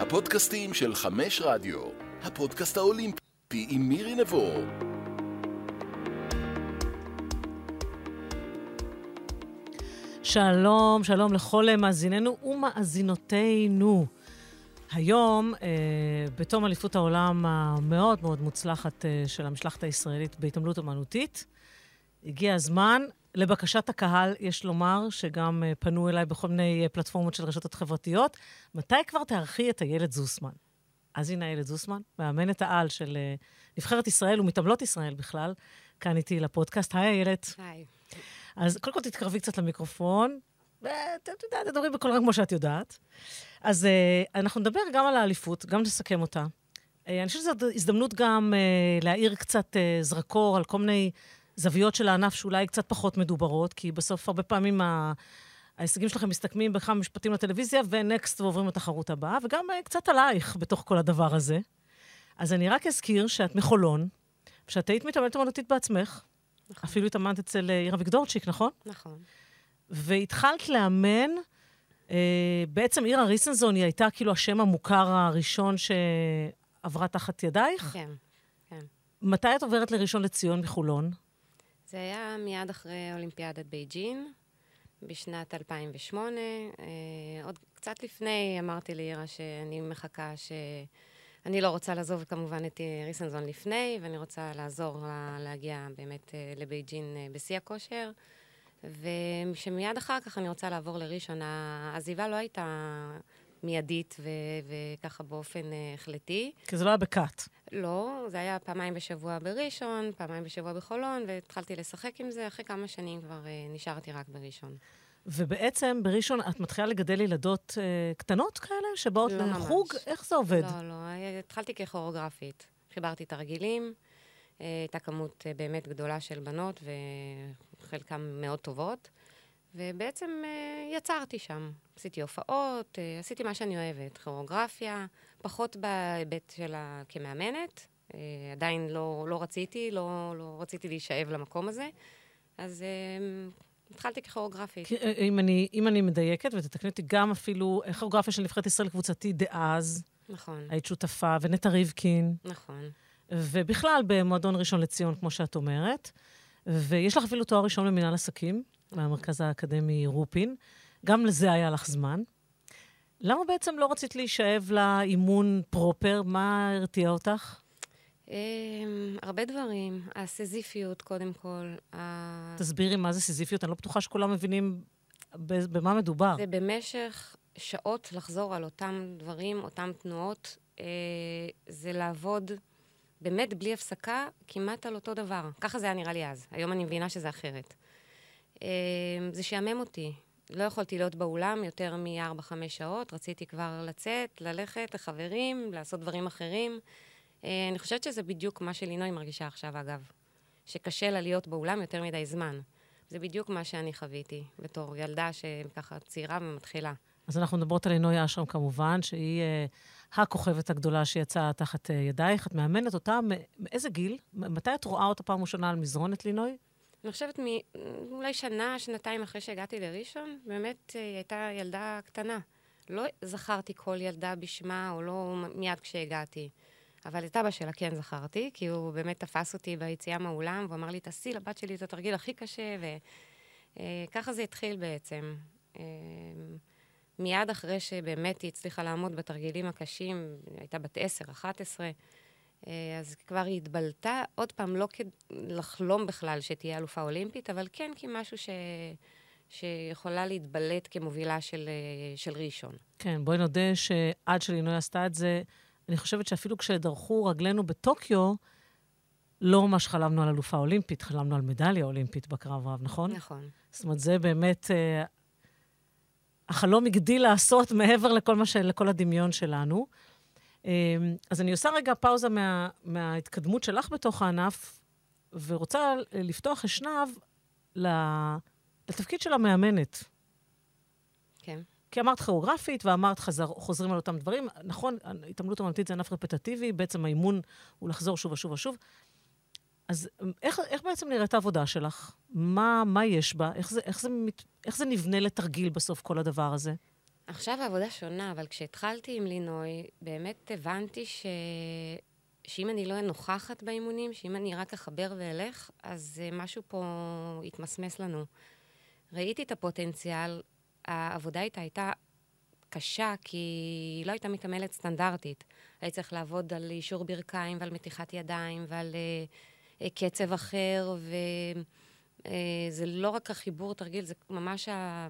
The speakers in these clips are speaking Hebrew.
הפודקאסטים של חמש רדיו, הפודקאסט האולימפי עם מירי נבו. שלום, שלום לכל מאזיננו ומאזינותינו. היום, אה, בתום אליפות העולם המאוד מאוד מוצלחת אה, של המשלחת הישראלית בהתעמלות אמנותית, הגיע הזמן, לבקשת הקהל, יש לומר, שגם אה, פנו אליי בכל מיני אה, פלטפורמות של רשתות חברתיות, מתי כבר תארחי את איילת זוסמן? אז הנה איילת זוסמן, מאמנת העל של אה, נבחרת ישראל ומתעמלות ישראל בכלל, כאן איתי לפודקאסט. היי איילת. היי. אז קודם כל תתקרבי קצת למיקרופון, ואת יודעת, תדברי בקול רם כמו שאת יודעת. אז uh, אנחנו נדבר גם על האליפות, גם נסכם אותה. Uh, אני חושבת שזו הזדמנות גם uh, להאיר קצת uh, זרקור על כל מיני זוויות של הענף שאולי קצת פחות מדוברות, כי בסוף הרבה פעמים ה... ההישגים שלכם מסתכמים בכמה משפטים לטלוויזיה, ונקסט ועוברים לתחרות הבאה, וגם uh, קצת עלייך בתוך כל הדבר הזה. אז אני רק אזכיר שאת מחולון, שאת היית מתאמנת אמנותית בעצמך, נכון. אפילו התאמנת אצל עיר אביגדורצ'יק, נכון? נכון. והתחלת לאמן, אה, בעצם עירה ריסנזון היא הייתה כאילו השם המוכר הראשון שעברה תחת ידייך. כן, כן. מתי את עוברת לראשון לציון מחולון? זה היה מיד אחרי אולימפיאדת בייג'ינג, בשנת 2008. אה, עוד קצת לפני אמרתי לאירה שאני מחכה ש... אני לא רוצה לעזוב כמובן את ריסנזון לפני, ואני רוצה לעזור לה להגיע באמת אה, לבייג'ינג אה, בשיא הכושר. ושמיד אחר כך אני רוצה לעבור לראשון. העזיבה לא הייתה מיידית ו- וככה באופן החלטי. כי זה לא היה ב cut. לא, זה היה פעמיים בשבוע בראשון, פעמיים בשבוע בחולון, והתחלתי לשחק עם זה. אחרי כמה שנים כבר uh, נשארתי רק בראשון. ובעצם בראשון את מתחילה לגדל ילדות uh, קטנות כאלה, שבאות לא לחוג? ממש. איך זה עובד? לא, לא, התחלתי ככוריאוגרפית. חיברתי תרגילים, הייתה כמות uh, באמת גדולה של בנות, וחלקן מאוד טובות. ובעצם uh, יצרתי שם. עשיתי הופעות, uh, עשיתי מה שאני אוהבת, כוריאוגרפיה, פחות בהיבט שלה כמאמנת. Uh, עדיין לא, לא רציתי, לא, לא רציתי להישאב למקום הזה. אז uh, התחלתי ככוריאוגרפית. כי, אם, אני, אם אני מדייקת, ותתקני אותי, גם אפילו כוריאוגרפיה של נבחרת ישראל קבוצתי דאז. נכון. היית שותפה, ונטע ריבקין. נכון. ובכלל, במועדון ראשון לציון, כמו שאת אומרת. ויש לך אפילו תואר ראשון במנהל עסקים. מהמרכז האקדמי רופין. גם לזה היה לך זמן. למה בעצם לא רצית להישאב לאימון פרופר? מה הרתיע אותך? Um, הרבה דברים. הסיזיפיות, קודם כל. תסבירי מה זה סיזיפיות, אני לא בטוחה שכולם מבינים במה מדובר. זה במשך שעות לחזור על אותם דברים, אותם תנועות. Uh, זה לעבוד באמת בלי הפסקה, כמעט על אותו דבר. ככה זה היה נראה לי אז. היום אני מבינה שזה אחרת. זה שעמם אותי. לא יכולתי להיות באולם יותר מ-4-5 שעות, רציתי כבר לצאת, ללכת לחברים, לעשות דברים אחרים. אני חושבת שזה בדיוק מה שלינוי מרגישה עכשיו, אגב. שקשה לה להיות באולם יותר מדי זמן. זה בדיוק מה שאני חוויתי, בתור ילדה שככה צעירה ומתחילה. אז אנחנו מדברות על לינוי אשרם כמובן, שהיא uh, הכוכבת הגדולה שיצאה תחת uh, ידייך. את מאמנת אותה מאיזה גיל? מתי את רואה אותה פעם ראשונה על מזרון את לינוי? אני חושבת אולי שנה, שנתיים אחרי שהגעתי לראשון, באמת היא הייתה ילדה קטנה. לא זכרתי כל ילדה בשמה, או לא מיד כשהגעתי. אבל את אבא שלה כן זכרתי, כי הוא באמת תפס אותי ביציאה מהאולם, והוא אמר לי, תעשי לבת שלי את התרגיל הכי קשה, וככה זה התחיל בעצם. מיד אחרי שבאמת היא הצליחה לעמוד בתרגילים הקשים, הייתה בת עשר, אחת עשרה, אז כבר היא התבלטה, עוד פעם, לא לחלום בכלל שתהיה אלופה אולימפית, אבל כן כמשהו ש... שיכולה להתבלט כמובילה של, של ראשון. כן, בואי נודה שעד שלינוי עשתה את זה, אני חושבת שאפילו כשדרכו רגלינו בטוקיו, לא ממש חלמנו על אלופה אולימפית, חלמנו על מדליה אולימפית בקרב רב, נכון? נכון. זאת אומרת, זה באמת... אה, החלום הגדיל לעשות מעבר לכל, מה ש... לכל הדמיון שלנו. אז אני עושה רגע פאוזה מה, מההתקדמות שלך בתוך הענף, ורוצה לפתוח אשנב לתפקיד של המאמנת. כן. כי אמרת כוריאוגרפית ואמרת חזר, חוזרים על אותם דברים. נכון, התעמלות אמנותית זה ענף רפטטיבי, בעצם האימון הוא לחזור שוב ושוב ושוב. אז איך, איך בעצם נראית העבודה שלך? מה, מה יש בה? איך זה, איך, זה, איך זה נבנה לתרגיל בסוף, כל הדבר הזה? עכשיו העבודה שונה, אבל כשהתחלתי עם לינוי, באמת הבנתי ש... שאם אני לא אהיה נוכחת באימונים, שאם אני רק אחבר ואלך, אז uh, משהו פה יתמסמס לנו. ראיתי את הפוטנציאל, העבודה איתה הייתה קשה, כי היא לא הייתה מתעמלת סטנדרטית. הייתי צריך לעבוד על אישור ברכיים ועל מתיחת ידיים ועל uh, קצב אחר, וזה uh, לא רק החיבור תרגיל, זה ממש ה...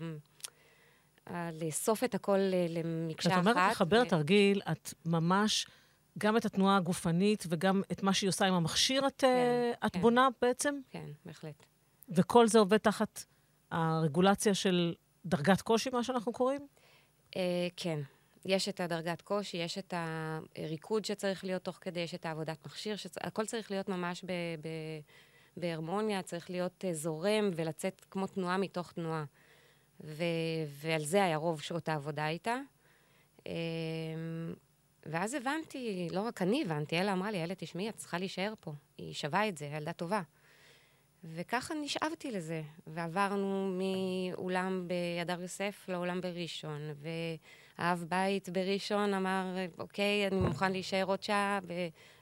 לאסוף את הכל למקשה אחת. כשאת אומרת לחבר ו... תרגיל, את ממש, גם את התנועה הגופנית וגם את מה שהיא עושה עם המכשיר את, כן, את כן. בונה בעצם? כן, בהחלט. וכל זה עובד תחת הרגולציה של דרגת קושי, מה שאנחנו קוראים? אה, כן. יש את הדרגת קושי, יש את הריקוד שצריך להיות תוך כדי, יש את העבודת מכשיר, שצ... הכל צריך להיות ממש ב... ב... בהרמוניה, צריך להיות uh, זורם ולצאת כמו תנועה מתוך תנועה. ו... ועל זה היה רוב שעות העבודה איתה. אמ, ואז הבנתי, לא רק אני הבנתי, אלא אמרה לי, אלה, תשמעי, את צריכה להישאר פה. היא שווה את זה, ילדה טובה. וככה נשאבתי לזה, ועברנו מאולם בידר יוסף לאולם בראשון, והאב בית בראשון אמר, אוקיי, אני מוכן להישאר עוד שעה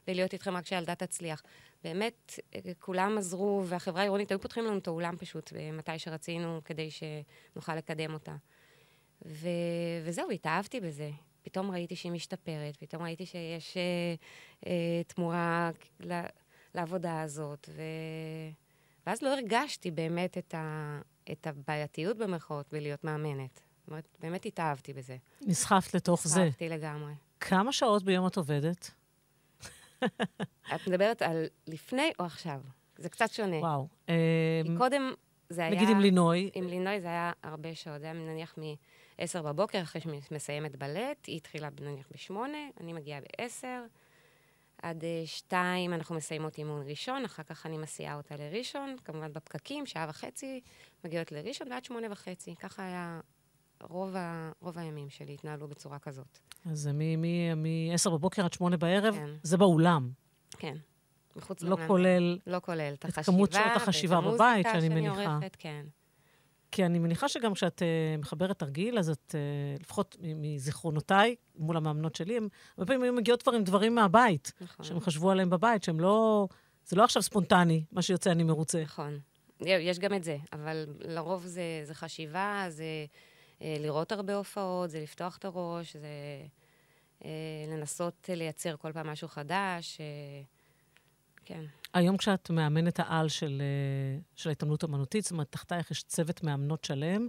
ולהיות איתכם רק כשהילדה תצליח. באמת, כולם עזרו, והחברה העירונית, היו פותחים לנו את האולם פשוט, מתי שרצינו, כדי שנוכל לקדם אותה. ו- וזהו, התאהבתי בזה. פתאום ראיתי שהיא משתפרת, פתאום ראיתי שיש אה, אה, תמורה לעבודה הזאת, ו... ואז לא הרגשתי באמת את, ה, את הבעייתיות במרכאות בלהיות מאמנת. זאת אומרת, באמת התאהבתי בזה. נסחפת לתוך נסחפתי זה. נסחפתי לגמרי. כמה שעות ביום את עובדת? את מדברת על לפני או עכשיו? זה קצת שונה. וואו. כי אמ, קודם זה היה... נגיד עם לינוי. עם לינוי זה היה הרבה שעות. זה היה נניח מ-10 בבוקר, אחרי שהיא מסיימת בלט, היא התחילה נניח ב-8, אני מגיעה ב-10. עד uh, שתיים אנחנו מסיימות אימון ראשון, אחר כך אני מסיעה אותה לראשון, כמובן בפקקים, שעה וחצי, מגיעות לראשון, ועד שמונה וחצי. ככה היה, רוב, ה, רוב הימים שלי התנהלו בצורה כזאת. אז זה מ-10 בבוקר עד שמונה בערב, כן. זה באולם. כן. מחוץ לא כולל... לא כולל את החשיבה. את כמות שעות החשיבה בבית, שאני מניחה. שאני עורכת, כן. כי אני מניחה שגם כשאת uh, מחברת תרגיל, אז את, uh, לפחות מזיכרונותיי, מול המאמנות שלי, הם הרבה פעמים היו מגיעות כבר עם דברים מהבית, נכון. שהם חשבו עליהם בבית, שהם לא... זה לא עכשיו ספונטני, מה שיוצא אני מרוצה. נכון. יש גם את זה, אבל לרוב זה, זה חשיבה, זה לראות הרבה הופעות, זה לפתוח את הראש, זה אה, לנסות לייצר כל פעם משהו חדש. אה, כן. היום כשאת מאמנת העל של, אה, של ההתעמלות אמנותית, זאת אומרת, תחתייך יש צוות מאמנות שלם,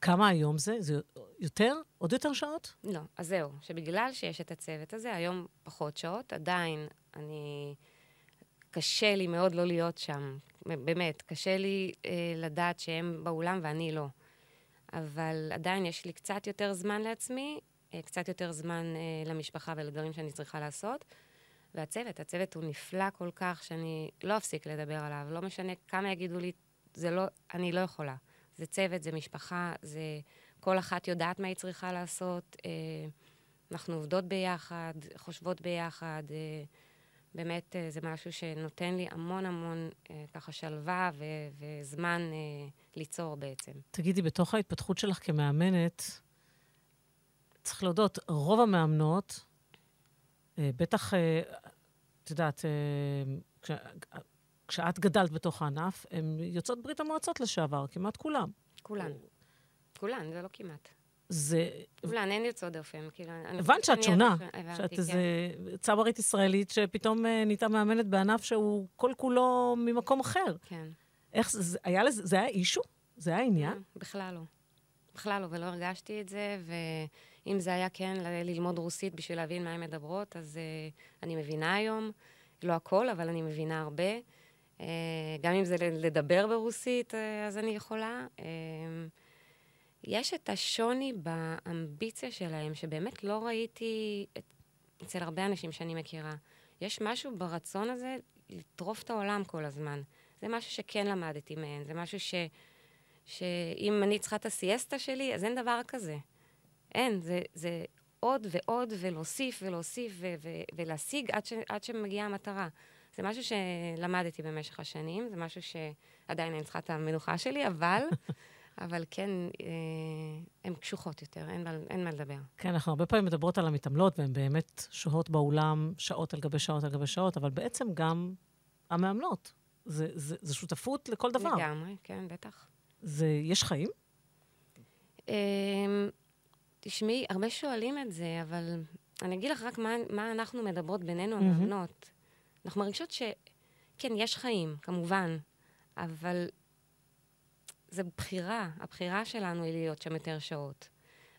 כמה היום זה? זה יותר? עוד יותר שעות? לא. אז זהו, שבגלל שיש את הצוות הזה, היום פחות שעות, עדיין אני... קשה לי מאוד לא להיות שם. באמת, קשה לי אה, לדעת שהם באולם ואני לא. אבל עדיין יש לי קצת יותר זמן לעצמי, אה, קצת יותר זמן אה, למשפחה ולדברים שאני צריכה לעשות. והצוות, הצוות הוא נפלא כל כך, שאני לא אפסיק לדבר עליו. לא משנה כמה יגידו לי, זה לא, אני לא יכולה. זה צוות, זה משפחה, זה... כל אחת יודעת מה היא צריכה לעשות. אה, אנחנו עובדות ביחד, חושבות ביחד. אה, באמת, אה, זה משהו שנותן לי המון המון ככה שלווה ו- וזמן ליצור בעצם. תגידי, בתוך ההתפתחות שלך כמאמנת, צריך להודות, רוב המאמנות, בטח, את יודעת, כש, כשאת גדלת בתוך הענף, הן יוצאות ברית המועצות לשעבר, כמעט כולן. כולן. כולן, זה לא כמעט. זה... כולן, אין יוצאות דופן. כאילו, הבנת שאת שונה. שאת כן. איזה צברית ישראלית שפתאום אה, נהייתה מאמנת בענף שהוא כל-כולו ממקום אחר. כן. איך זה, היה לזה, זה היה אישו? זה היה עניין? לא, בכלל לא. בכלל לא, ולא הרגשתי את זה, ואם זה היה כן ללמוד רוסית בשביל להבין מה הן מדברות, אז uh, אני מבינה היום. לא הכל, אבל אני מבינה הרבה. Uh, גם אם זה לדבר ברוסית, uh, אז אני יכולה. Uh, יש את השוני באמביציה שלהם, שבאמת לא ראיתי את, אצל הרבה אנשים שאני מכירה. יש משהו ברצון הזה לטרוף את העולם כל הזמן. זה משהו שכן למדתי מהן, זה משהו ש... שאם אני צריכה את הסיאסטה שלי, אז אין דבר כזה. אין, זה, זה עוד ועוד, ולהוסיף ולהוסיף ו- ו- ולהשיג עד, ש- עד שמגיעה המטרה. זה משהו שלמדתי במשך השנים, זה משהו שעדיין אני צריכה את המנוחה שלי, אבל, אבל כן, אה, הן קשוחות יותר, אין מה, אין מה לדבר. כן, אנחנו הרבה פעמים מדברות על המתעמלות, והן באמת שוהות באולם שעות על גבי שעות על גבי שעות, אבל בעצם גם המאמנות. זה, זה, זה שותפות לכל דבר. לגמרי, כן, בטח. זה, יש חיים? אמ, תשמעי, הרבה שואלים את זה, אבל אני אגיד לך רק מה, מה אנחנו מדברות בינינו. המאמנות. אנחנו מרגישות ש... כן, יש חיים, כמובן, אבל זו בחירה. הבחירה שלנו היא להיות שם יותר שעות.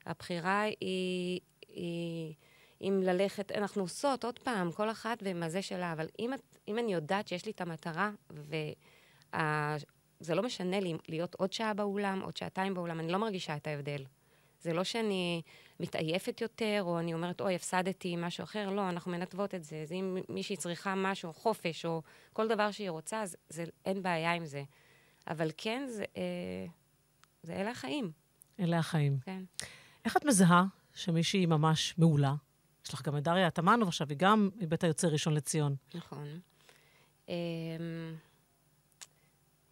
הבחירה היא, היא אם ללכת, אנחנו עושות, עוד פעם, כל אחת ועם הזה שלה, אבל אם, את, אם אני יודעת שיש לי את המטרה, וזה לא משנה לי להיות עוד שעה באולם, עוד שעתיים באולם, אני לא מרגישה את ההבדל. זה לא שאני מתעייפת יותר, או אני אומרת, אוי, הפסדתי משהו אחר, לא, אנחנו מנתבות את זה. זה אם מישהי צריכה משהו, חופש, או כל דבר שהיא רוצה, אז זה, אין בעיה עם זה. אבל כן, זה, אה, זה אלה החיים, אלה החיים. כן. איך את מזהה שמישהי ממש מעולה? יש לך גם את דריה תמנו עכשיו, היא גם מבית היוצר ראשון לציון. נכון. אמ,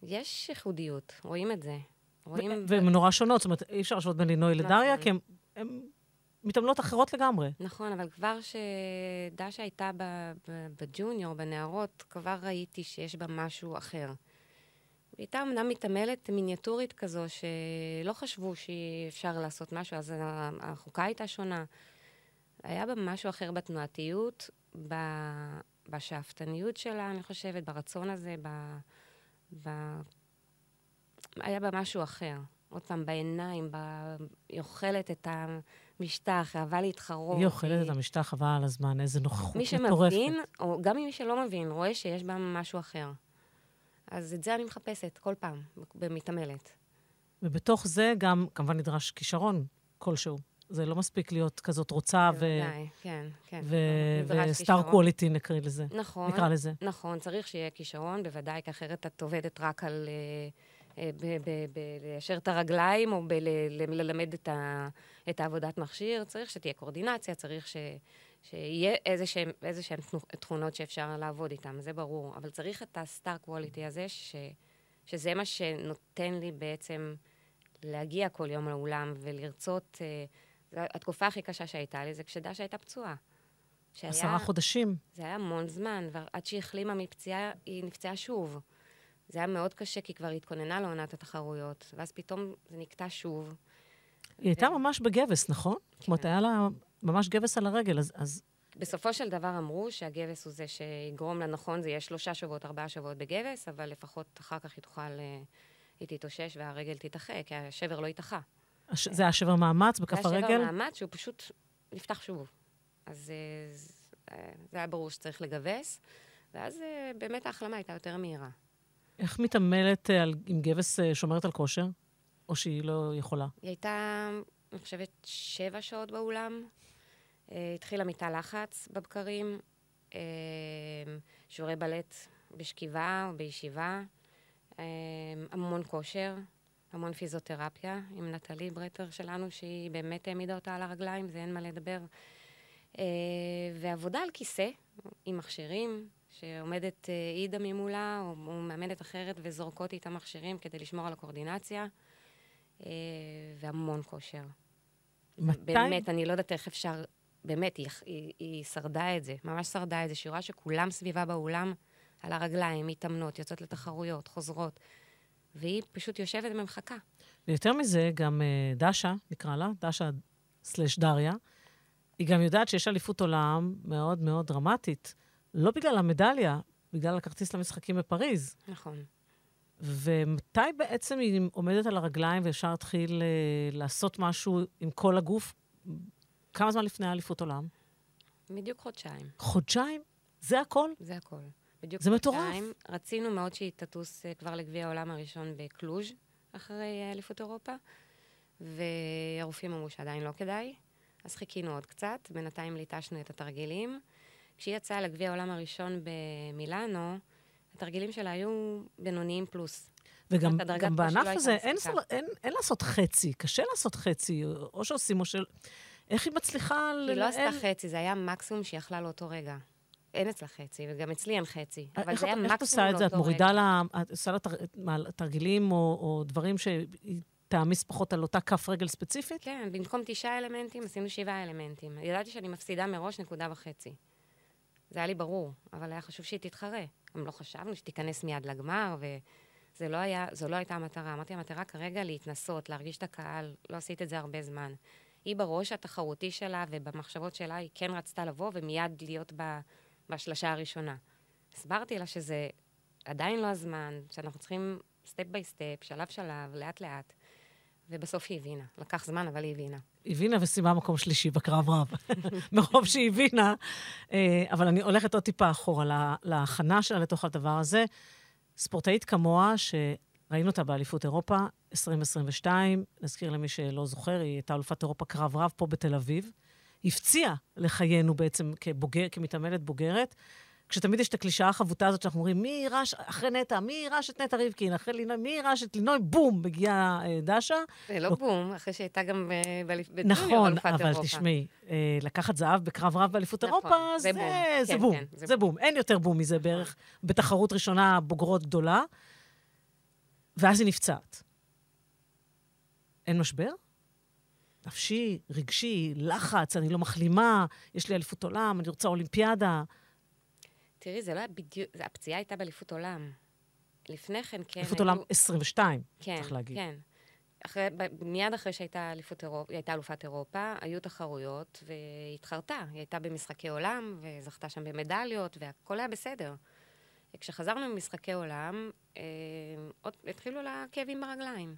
יש ייחודיות, רואים את זה. רואים... והן נורא שונות, זאת אומרת, אי אפשר להשוות בין לינוי לדריה, נכון. כי הן מתעמלות אחרות לגמרי. נכון, אבל כבר שדשה הייתה בג'וניור, בנערות, כבר ראיתי שיש בה משהו אחר. היא הייתה אמנם מתעמלת מיניאטורית כזו, שלא חשבו שאפשר לעשות משהו, אז החוקה הייתה שונה. היה בה משהו אחר בתנועתיות, בשאפתניות שלה, אני חושבת, ברצון הזה, ב... ב... היה בה משהו אחר. עוד פעם, בעיניים, ב... היא אוכלת את המשטח, אהבה להתחרות. היא אוכלת את המשטח חבל על הזמן, איזה נוכחות מי מטורפת. שמבין, או גם מי שלא מבין, רואה שיש בה משהו אחר. אז את זה אני מחפשת כל פעם, במתעמלת. ובתוך זה גם, כמובן, נדרש כישרון כלשהו. זה לא מספיק להיות כזאת רוצה ו- בוודאי, כן, כן. ו- וסטאר. קווליטי נקרא לזה. נכון. נקרא לזה. נכון, צריך שיהיה כישרון, בוודאי, כי אחרת את עובדת רק על... אה, אה, ליישר את הרגליים, או בללמד את, ה- את העבודת מכשיר. צריך שתהיה קואורדינציה, צריך ש, שיהיה איזה שהם, איזה שהם תכונות שאפשר לעבוד איתן, זה ברור. אבל צריך את הסטאר קווליטי הזה, ש, שזה מה שנותן לי בעצם להגיע כל יום לאולם ולרצות... אה, התקופה הכי קשה שהייתה לי זה כשדשה הייתה פצועה. שהיה- עשרה חודשים. זה היה המון זמן, ועד שהיא החלימה מפציעה, היא נפצעה שוב. זה היה מאוד קשה, כי כבר התכוננה לעונת התחרויות, ואז פתאום זה נקטע שוב. היא הייתה ממש בגבס, נכון? זאת אומרת, כן. היה לה ממש גבס על הרגל, אז- אז בסופו של דבר אמרו שהגבס הוא זה שיגרום לה, נכון, זה יהיה שלושה שבועות, ארבעה שבועות בגבס, אבל לפחות אחר כך היא תוכל, אה, היא תתאושש והרגל תתאחה, כי השבר לא יתאחה. הש- זה היה שבר מאמץ בכף זה היה הרגל? שבר מאמץ שהוא פשוט נפתח שוב. אז אה, זה- זה היה ברור שצריך לגבס, ואז אה, באמת ההחלמה הייתה יותר מהירה. איך מתעמלת אה, על- עם גבס אה, שומרת על כושר? או שהיא לא יכולה? היא הייתה, אני חושבת, שבע שעות באולם. אה, התחילה מתא לחץ בבקרים, אה, שיעורי בלט בשכיבה או בישיבה, אה, המון כושר, המון פיזיותרפיה עם נטלי ברטר שלנו, שהיא באמת העמידה אותה על הרגליים, זה אין מה לדבר. ועבודה על כיסא עם מכשירים, שעומדת עידה ממולה, או, או מאמנת אחרת, וזורקות איתה מכשירים כדי לשמור על הקואורדינציה. והמון כושר. מתי? באמת, אני לא יודעת איך אפשר, באמת, היא, היא, היא שרדה את זה, ממש שרדה את זה, שהיא רואה שכולם סביבה באולם על הרגליים, מתאמנות, יוצאות לתחרויות, חוזרות, והיא פשוט יושבת ומחכה. ויותר מזה, גם אה, דשה, נקרא לה, דשה סלש דריה, היא גם יודעת שיש אליפות עולם מאוד מאוד דרמטית. לא בגלל המדליה, בגלל הכרטיס למשחקים בפריז. נכון. ומתי בעצם היא עומדת על הרגליים ואפשר להתחיל אה, לעשות משהו עם כל הגוף? כמה זמן לפני האליפות עולם? בדיוק חודשיים, חודשיים? זה הכל? זה הכל. בדיוק זה מטורף. רצינו מאוד שהיא תטוס אה, כבר לגביע העולם הראשון בקלוז' אחרי אה, אליפות אירופה, והרופאים אמרו שעדיין לא כדאי, אז חיכינו עוד קצת, בינתיים ליטשנו את התרגילים. כשהיא יצאה לגביע העולם הראשון במילאנו, התרגילים שלה היו בינוניים פלוס. וגם גם קושי בענף לא הזה אין. סל- אין, אין לעשות חצי, קשה לעשות חצי, או שעושים או של... איך היא מצליחה היא לא עשתה חצי, זה היה מקסימום שהיא יכלה לאותו רגע. אין אצלה חצי, וגם אצלי אין חצי. אבל איך, זה היה מקסימום איך את עושה את זה? את לאותו מורידה רגע. לה, את עושה לה תרגילים או, דברים שהיא תעמיס פחות על אותה כף רגל ספציפית? כן, במקום תשעה אלמנטים, עשינו שבעה אלמנטים. ידעתי שאני מפסידה מראש נקודה וחצי. זה היה לי ברור, אבל היה חשוב שהיא תתחרה. גם לא חשבנו שתיכנס מיד לגמר, וזה לא היה, לא הייתה המטרה. אמרתי, המטרה כרגע להתנסות, להרגיש את הקהל, לא עשית את זה הרבה זמן. היא בראש התחרותי שלה ובמחשבות שלה, היא כן רצתה לבוא ומיד להיות ב, בשלשה הראשונה. הסברתי לה שזה עדיין לא הזמן, שאנחנו צריכים step by step, שלב שלב, לאט לאט. ובסוף היא הבינה. לקח זמן, אבל היא הבינה. הבינה וסיימה מקום שלישי בקרב רב. מרוב שהיא הבינה. אה, אבל אני הולכת עוד טיפה אחורה להכנה שלה לתוך הדבר הזה. ספורטאית כמוה, שראינו אותה באליפות אירופה 2022, נזכיר למי שלא זוכר, היא הייתה אלופת אירופה קרב רב פה בתל אביב. הפציעה לחיינו בעצם כבוגר, כמתעמלת בוגרת. כשתמיד יש את הקלישאה החבוטה הזאת שאנחנו אומרים, מי יירש, אחרי נטע, מי יירש את נטע ריבקין, אחרי לינוי, מי יירש את לינוי, בום, מגיעה אה, דשה. זה לא בום, אחרי שהייתה גם אה, באליפות אירופה. נכון, אבל תשמעי, אה, לקחת זהב בקרב רב באליפות נכון, אירופה, זה, בום. זה כן, בום. כן, זה, זה בום. בום. אין יותר בום מזה בערך בתחרות ראשונה בוגרות גדולה. ואז היא נפצעת. אין משבר? נפשי, רגשי, לחץ, אני לא מחלימה, יש לי אליפות עולם, אני רוצה אולימפיאדה. תראי, זה לא היה בדיוק, הפציעה הייתה באליפות עולם. לפני כן, כן. אליפות עולם 22, כן, צריך להגיד. כן, אחרי, מיד אחרי שהייתה אליפות אירופה, היא הייתה אלופת אירופה, היו תחרויות, והיא התחרתה. היא הייתה במשחקי עולם, וזכתה שם במדליות, והכל היה בסדר. כשחזרנו ממשחקי עולם, אה, עוד התחילו לה כאבים ברגליים.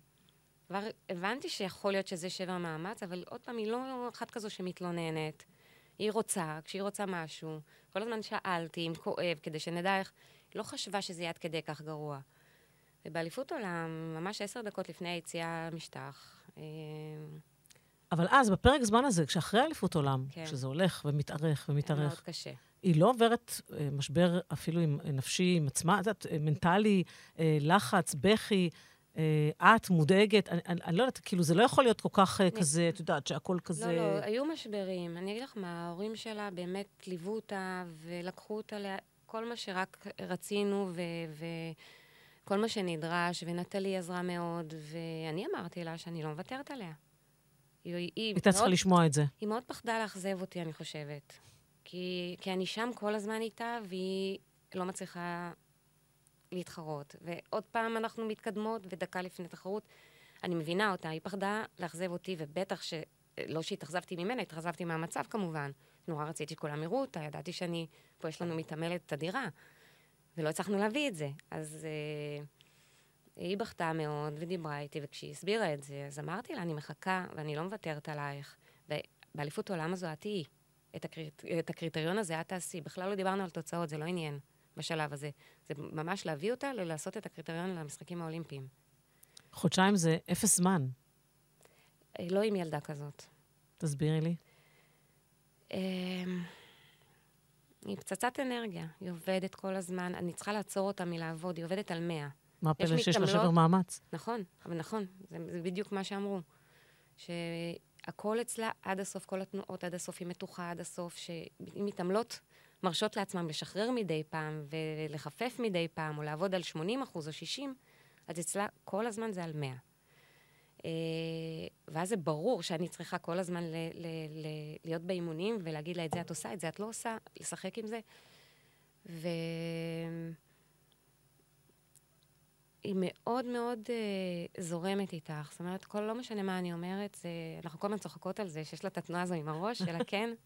כבר הבנתי שיכול להיות שזה שבר מאמץ, אבל עוד פעם, היא לא אחת כזו שמתלוננת. היא רוצה, כשהיא רוצה משהו, כל הזמן שאלתי אם כואב, כדי שנדע איך... לא חשבה שזה יהיה עד כדי כך גרוע. ובאליפות עולם, ממש עשר דקות לפני היציאה למשטח. אה, אבל אז, בפרק זמן הזה, כשאחרי אליפות עולם, כן. כשזה הולך ומתארך ומתארך... מאוד קשה. היא לא עוברת אה, משבר אפילו עם, נפשי, עם עצמה, את יודעת, מנטלי, אה, לחץ, בכי. אה, את מודאגת, אני, אני, אני לא יודעת, כאילו, זה לא יכול להיות כל כך אה, כזה, את יודעת, שהכל כזה... לא, לא, היו משברים. אני אגיד לך מה, ההורים שלה באמת ליוו אותה ולקחו אותה לכל מה שרק רצינו, ו... ו כל מה שנדרש, ונטלי עזרה מאוד, ואני אמרתי לה שאני לא מוותרת עליה. היא הייתה צריכה לשמוע את זה. היא מאוד פחדה לאכזב אותי, אני חושבת. כי, כי אני שם כל הזמן איתה, והיא לא מצליחה להתחרות. ועוד פעם אנחנו מתקדמות, ודקה לפני תחרות, אני מבינה אותה, היא פחדה לאכזב אותי, ובטח ש... לא שהתאכזבתי ממנה, התאכזבתי מהמצב כמובן. נורא רציתי שכולם יראו אותה, ידעתי שאני, פה יש לנו מתעמלת אדירה, ולא הצלחנו להביא את זה. אז אה, היא בכתה מאוד ודיברה איתי, וכשהיא הסבירה את זה, אז אמרתי לה, אני מחכה ואני לא מוותרת עלייך. ובאליפות העולם הזו את תהיי. את, הקריט... את הקריטריון הזה את תעשי. בכלל לא דיברנו על תוצאות, זה לא עניין. בשלב הזה. זה ממש להביא אותה ללעשות את הקריטריון למשחקים האולימפיים. חודשיים זה אפס זמן. אה, לא עם ילדה כזאת. תסבירי לי. אמ, היא פצצת אנרגיה, היא עובדת כל הזמן, אני צריכה לעצור אותה מלעבוד, היא עובדת על מאה. מה הפלא שיש לה שבר מאמץ? נכון, אבל נכון, זה, זה בדיוק מה שאמרו. שהכל אצלה עד הסוף, כל התנועות עד הסוף, היא מתוחה עד הסוף, שהיא מתעמלות מרשות לעצמם לשחרר מדי פעם ולחפף מדי פעם, או לעבוד על 80 אחוז או 60, אז אצלה כל הזמן זה על 100. אה, ואז זה ברור שאני צריכה כל הזמן ל- ל- ל- להיות באימונים ולהגיד לה, את זה את עושה, את זה את לא עושה, לשחק עם זה. ו... היא מאוד מאוד uh, זורמת איתך. זאת אומרת, כל, לא משנה מה אני אומרת, זה, אנחנו כל הזמן צוחקות על זה, שיש לה את התנועה הזו עם הראש, של הכן.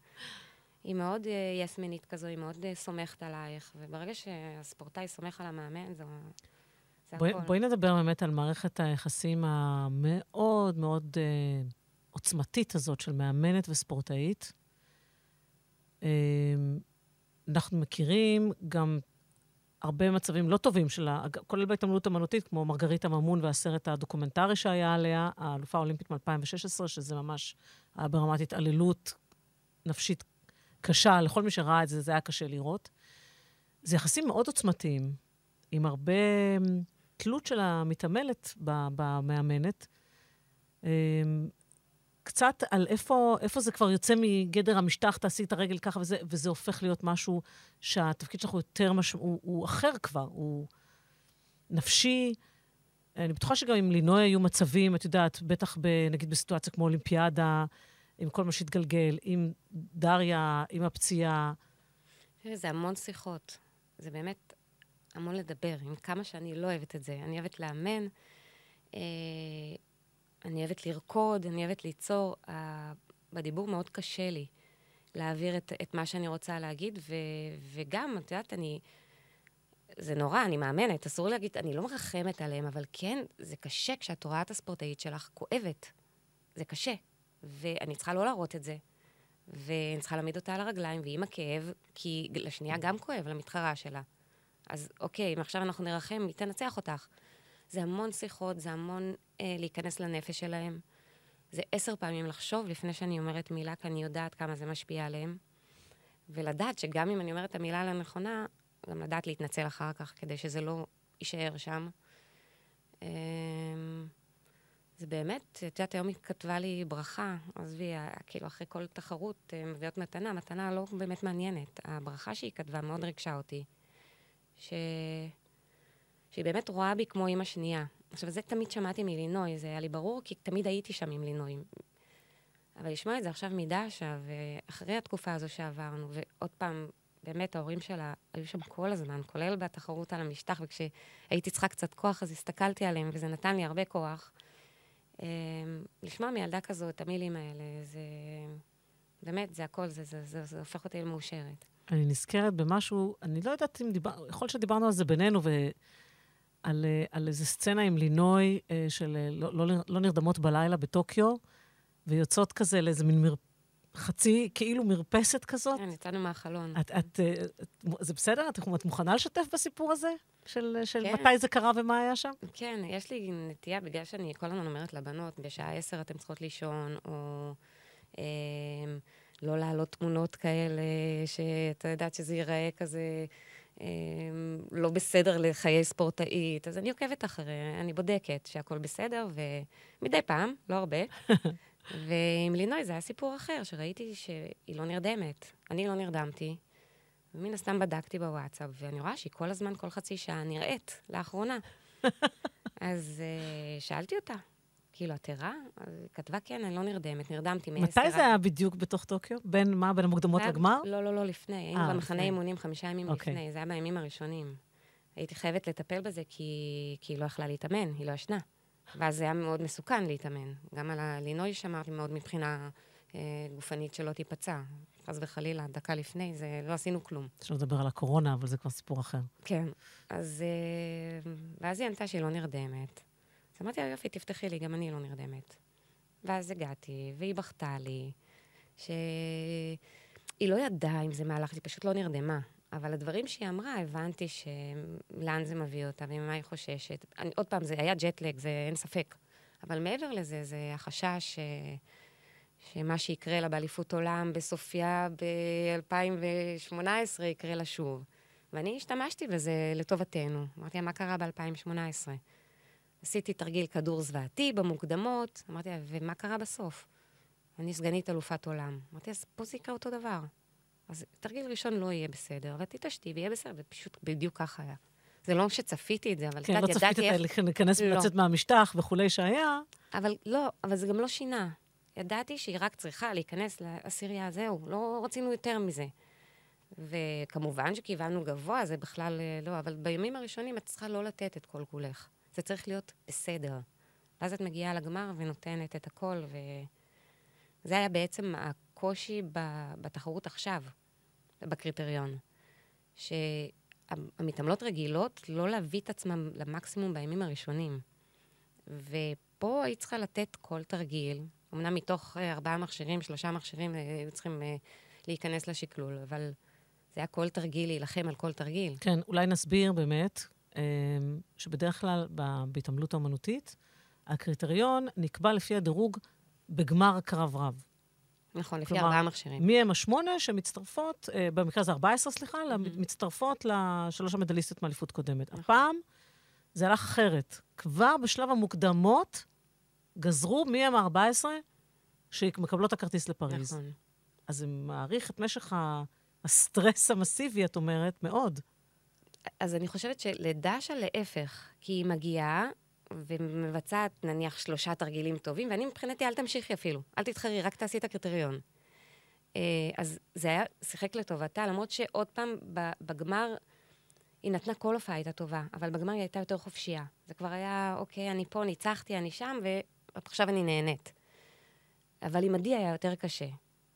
היא מאוד uh, יסמנית כזו, היא מאוד uh, סומכת עלייך, וברגע שהספורטאי סומך על המאמן, זה, זה בואי, הכול. בואי נדבר באמת על מערכת היחסים המאוד מאוד uh, עוצמתית הזאת של מאמנת וספורטאית. Uh, אנחנו מכירים גם הרבה מצבים לא טובים שלה, כולל בהתעמלות אמנותית, כמו מרגריטה ממון והסרט הדוקומנטרי שהיה עליה, האלופה האולימפית מ-2016, שזה ממש היה ברמת התעללות נפשית קשה, לכל מי שראה את זה, זה היה קשה לראות. זה יחסים מאוד עוצמתיים, עם הרבה אמ, תלות של המתעמלת במאמנת. קצת על איפה, איפה זה כבר יוצא מגדר המשטח, תעשי את הרגל ככה, וזה, וזה הופך להיות משהו שהתפקיד שלך הוא יותר משמעות, הוא, הוא אחר כבר, הוא נפשי, אני בטוחה שגם עם לינוי היו מצבים, את יודעת, בטח ב, נגיד בסיטואציה כמו אולימפיאדה, עם כל מה שהתגלגל, עם דריה, עם הפציעה. זה המון שיחות. זה באמת המון לדבר, עם כמה שאני לא אוהבת את זה. אני אוהבת לאמן, אה, אני אוהבת לרקוד, אני אוהבת ליצור. אה, בדיבור מאוד קשה לי להעביר את, את מה שאני רוצה להגיד, ו, וגם, את יודעת, אני... זה נורא, אני מאמנת, אסור להגיד, אני לא מרחמת עליהם, אבל כן, זה קשה כשאת רואה את הספורטאית שלך כואבת. זה קשה. ואני צריכה לא להראות את זה. ואני צריכה להעמיד אותה על הרגליים, ועם הכאב, כי לשנייה גם כואב, למתחרה שלה. אז אוקיי, אם עכשיו אנחנו נרחם, היא תנצח אותך. זה המון שיחות, זה המון אה, להיכנס לנפש שלהם. זה עשר פעמים לחשוב לפני שאני אומרת מילה, כי אני יודעת כמה זה משפיע עליהם. ולדעת שגם אם אני אומרת את המילה הנכונה, גם לדעת להתנצל אחר כך, כדי שזה לא יישאר שם. אמ, זה באמת, את יודעת, היום היא כתבה לי ברכה, עזבי, כאילו אחרי כל תחרות אה, מביאות מתנה, מתנה לא באמת מעניינת. הברכה שהיא כתבה מאוד ריגשה אותי, ש... שהיא באמת רואה בי כמו אימא שנייה. עכשיו, זה תמיד שמעתי מלינוי, זה היה לי ברור, כי תמיד הייתי שם עם לינוי. אבל לשמוע את זה עכשיו מדשה, ואחרי התקופה הזו שעברנו, ועוד פעם, באמת, ההורים שלה היו שם כל הזמן, כולל בתחרות על המשטח, וכשהייתי צריכה קצת כוח, אז הסתכלתי עליהם, וזה נתן לי הרבה כוח. אמ, לשמוע מילדה כזו את המילים האלה, זה... באמת, זה הכל, זה, זה, זה, זה הופך אותי למאושרת. אני נזכרת במשהו, אני לא יודעת אם דיברנו, יכול להיות שדיברנו על זה בינינו, ועל על איזה סצנה עם לינוי אה, של אה, לא, לא, לא נרדמות בלילה בטוקיו, ויוצאות כזה לאיזה מין מר, חצי, כאילו מרפסת כזאת. כן, יצאנו מהחלון. את, את, את, זה בסדר? את, את מוכנה לשתף בסיפור הזה? של, של כן. מתי זה קרה ומה היה שם? כן, יש לי נטייה, בגלל שאני כל הזמן אומרת לבנות, בשעה עשר אתן צריכות לישון, או אה, לא להעלות תמונות כאלה, שאתה יודעת שזה ייראה כזה... אה, לא בסדר לחיי ספורטאית, אז אני עוקבת אחרי, אני בודקת שהכל בסדר, ומדי פעם, לא הרבה, ועם לינוי זה היה סיפור אחר, שראיתי שהיא לא נרדמת. אני לא נרדמתי, ומן הסתם בדקתי בוואטסאפ, ואני רואה שהיא כל הזמן, כל חצי שעה, נראית, לאחרונה. אז uh, שאלתי אותה, כאילו, את ערה? אז היא כתבה, כן, אני לא נרדמת, נרדמתי מעשר. מתי זה היה בדיוק בתוך טוקיו? בין מה? בין המוקדמות לגמר? לא, לא, לא, לפני. היינו אה, במחנה אימונים חמישה ימים. אוקיי. לפני, זה היה בימים הראשונים. הייתי חייבת לטפל בזה כי, כי היא לא יכלה להתאמן, היא לא ישנה. ואז זה היה מאוד מסוכן להתאמן. גם על הלינוי שמרתי מאוד מבחינה אה, גופנית שלא תיפצע. חס וחלילה, דקה לפני, זה, לא עשינו כלום. אפשר לדבר על הקורונה, אבל זה כבר סיפור אחר. כן. אז... אה, ואז היא ענתה שהיא לא נרדמת. אז אמרתי לה, יופי, תפתחי לי, גם אני לא נרדמת. ואז הגעתי, והיא בכתה לי, שהיא לא ידעה אם זה מהלך, היא פשוט לא נרדמה. אבל הדברים שהיא אמרה, הבנתי שלאן זה מביא אותה וממה היא חוששת. אני, עוד פעם, זה היה ג'טלג, זה אין ספק. אבל מעבר לזה, זה החשש ש... שמה שיקרה לה באליפות עולם בסופיה ב-2018 יקרה לה שוב. ואני השתמשתי בזה לטובתנו. אמרתי לה, מה קרה ב-2018? עשיתי תרגיל כדור זוועתי במוקדמות, אמרתי לה, ומה קרה בסוף? אני סגנית אלופת עולם. אמרתי, אז פה זה יקרה אותו דבר. אז תרגיל ראשון לא יהיה בסדר, ותתעשתי ויהיה בסדר, ופשוט בדיוק ככה היה. זה לא שצפיתי את זה, אבל כן, לא צפיתי את איך... להיכנס לא. ולצאת מהמשטח וכולי שהיה. אבל לא, אבל זה גם לא שינה. ידעתי שהיא רק צריכה להיכנס לעשירייה, זהו, לא רצינו יותר מזה. וכמובן שכיוונו גבוה, זה בכלל לא, אבל בימים הראשונים את צריכה לא לתת את כל כולך. זה צריך להיות בסדר. ואז את מגיעה לגמר ונותנת את הכל, וזה היה בעצם הקושי בתחרות עכשיו, בקריטריון. שהמתעמלות רגילות, לא להביא את עצמם למקסימום בימים הראשונים. ופה היית צריכה לתת כל תרגיל, אמנם מתוך אה, ארבעה מכשירים, שלושה מכשירים, אה, היו צריכים אה, להיכנס לשקלול, אבל זה היה כל תרגיל, להילחם על כל תרגיל. כן, אולי נסביר באמת, שבדרך כלל בהתעמלות האומנותית, הקריטריון נקבע לפי הדירוג בגמר קרב רב. נכון, לפי ארבעה מכשירים. מי הם השמונה שמצטרפות, במקרה הזה 14, סליחה, mm-hmm. מצטרפות לשלוש המדליסטיות מאליפות קודמת. נכון. הפעם זה הלך אחרת. כבר בשלב המוקדמות, גזרו מי הם ה-14 שמקבלות הכרטיס לפריז. נכון. אז זה מעריך את משך הסטרס המסיבי, את אומרת, מאוד. אז אני חושבת שלדשה להפך, כי היא מגיעה, ומבצעת נניח שלושה תרגילים טובים, ואני מבחינתי, אל תמשיכי אפילו, אל תתחרי, רק תעשי את הקריטריון. אה, אז זה היה, שיחק לטובתה, למרות שעוד פעם, בגמר, היא נתנה כל הופעה הייתה טובה, אבל בגמר היא הייתה יותר חופשייה. זה כבר היה, אוקיי, אני פה, ניצחתי, אני שם, ועכשיו אני נהנית. אבל עם עדי היה יותר קשה,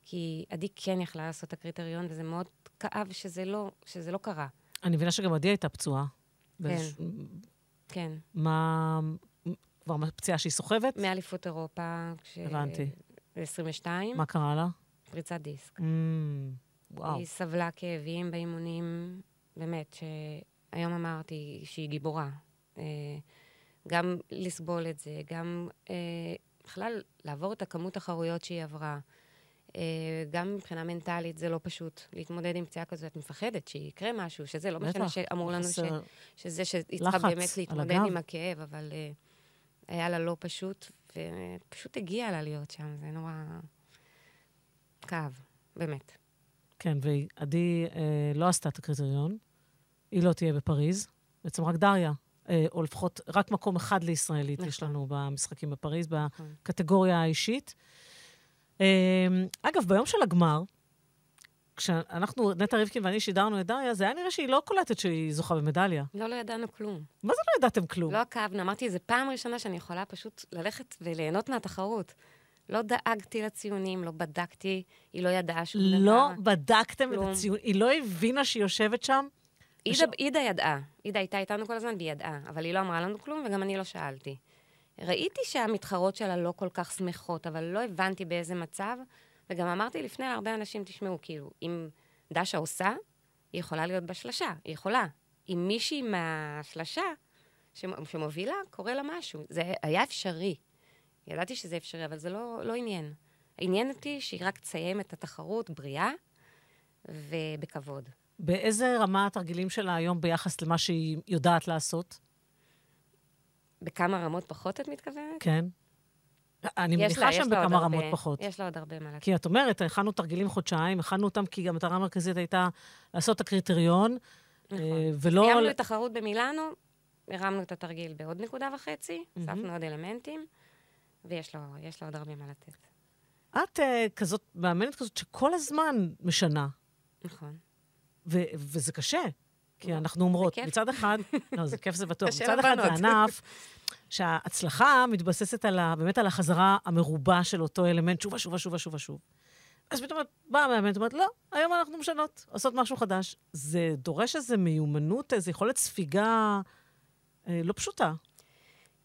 כי עדי כן יכלה לעשות את הקריטריון, וזה מאוד כאב שזה לא, שזה לא קרה. אני מבינה שגם עדי הייתה פצועה. כן. כן. מה... כבר פציעה שהיא סוחבת? מאליפות אירופה. כש... הבנתי. ב-22. מה קרה לה? פריצת דיסק. Mm, וואו. היא סבלה כאבים באימונים, באמת, שהיום אמרתי שהיא גיבורה. אה, גם לסבול את זה, גם אה, בכלל לעבור את הכמות תחרויות שהיא עברה. אה, גם מבחינה מנטלית זה לא פשוט להתמודד עם פציעה כזאת. את מפחדת שיקרה משהו, שזה לא משנה שאמרו לנו ש, שזה שהיא צריכה באמת להתמודד עם הכאב, אבל uh, היה לה לא פשוט, ופשוט הגיע לה להיות שם, זה נורא כאב, באמת. כן, ועדי אה, לא עשתה את הקריטריון, היא לא תהיה בפריז, בעצם רק דריה, אה, או לפחות רק מקום אחד לישראלית נכון. יש לנו במשחקים בפריז, נכון. בקטגוריה האישית. אמ, אגב, ביום של הגמר, כשאנחנו, נטע ריבקין ואני שידרנו את דריה, זה היה נראה שהיא לא קולטת שהיא זוכה במדליה. לא, לא ידענו כלום. מה זה לא ידעתם כלום? לא עקבנו, אמרתי, זו פעם ראשונה שאני יכולה פשוט ללכת וליהנות מהתחרות. לא דאגתי לציונים, לא בדקתי, היא לא ידעה שום דבר. לא בדקתם כלום. את הציונים? היא לא הבינה שהיא יושבת שם? עידה, וש... עידה ידעה. עידה הייתה איתנו כל הזמן והיא ידעה, אבל היא לא אמרה לנו כלום וגם אני לא שאלתי. ראיתי שהמתחרות שלה לא כל כך שמחות, אבל לא הבנתי באיזה מצב, וגם אמרתי לפני להרבה אנשים, תשמעו, כאילו, אם דשה עושה, היא יכולה להיות בשלשה, היא יכולה. אם מישהי מהשלשה שמובילה, קורה לה משהו. זה היה אפשרי. ידעתי שזה אפשרי, אבל זה לא, לא עניין. עניין אותי שהיא רק תסיים את התחרות בריאה ובכבוד. באיזה רמה התרגילים שלה היום ביחס למה שהיא יודעת לעשות? בכמה רמות פחות את מתכוונת? כן. אני מניחה שם בכמה רמות הרבה, פחות. יש לה עוד הרבה מה לתת. כי את אומרת, הכנו תרגילים חודשיים, הכנו אותם כי המטרה המרכזית הייתה לעשות את הקריטריון, נכון. אה, ולא... סיימנו את תחרות במילאנו, הרמנו את התרגיל בעוד נקודה וחצי, הוספנו עוד אלמנטים, ויש לו, לו עוד הרבה מה לתת. את uh, כזאת, מאמנת כזאת שכל הזמן משנה. נכון. ו- וזה קשה. כי אנחנו אומרות, מצד אחד, לא, זה כיף, זה בטוח. מצד אחד זה ענף שההצלחה מתבססת על ה, באמת על החזרה המרובה של אותו אלמנט, שובה, שובה, שובה, שובה, שוב. אז פתאום באה המאמנת, אומרת, לא, היום אנחנו משנות, עושות משהו חדש. זה דורש איזו מיומנות, איזו יכולת ספיגה אה, לא פשוטה.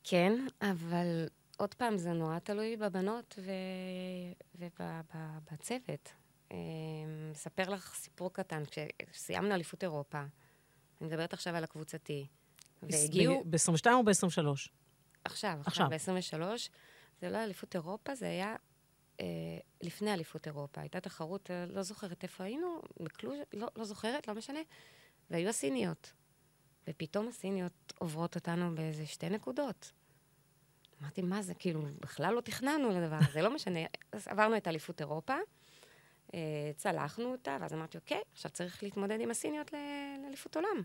כן, אבל עוד פעם, זה נורא תלוי בבנות ו... ובצוות. אה, אספר לך סיפור קטן. כשסיימנו אליפות אירופה, אני מדברת עכשיו על הקבוצתי. והגיעו... ב-22 או ב-23? עכשיו, עכשיו, ב-23. זה לא אליפות אירופה, זה היה אה, לפני אליפות אירופה. הייתה תחרות, אה, לא זוכרת איפה היינו, בקלוז', לא, לא זוכרת, לא משנה. והיו הסיניות. ופתאום הסיניות עוברות אותנו באיזה שתי נקודות. אמרתי, מה זה? כאילו, בכלל לא תכננו לדבר הזה, לא משנה. אז עברנו את אליפות אירופה, צלחנו אותה, ואז אמרתי, אוקיי, עכשיו צריך להתמודד עם הסיניות לאליפות עולם.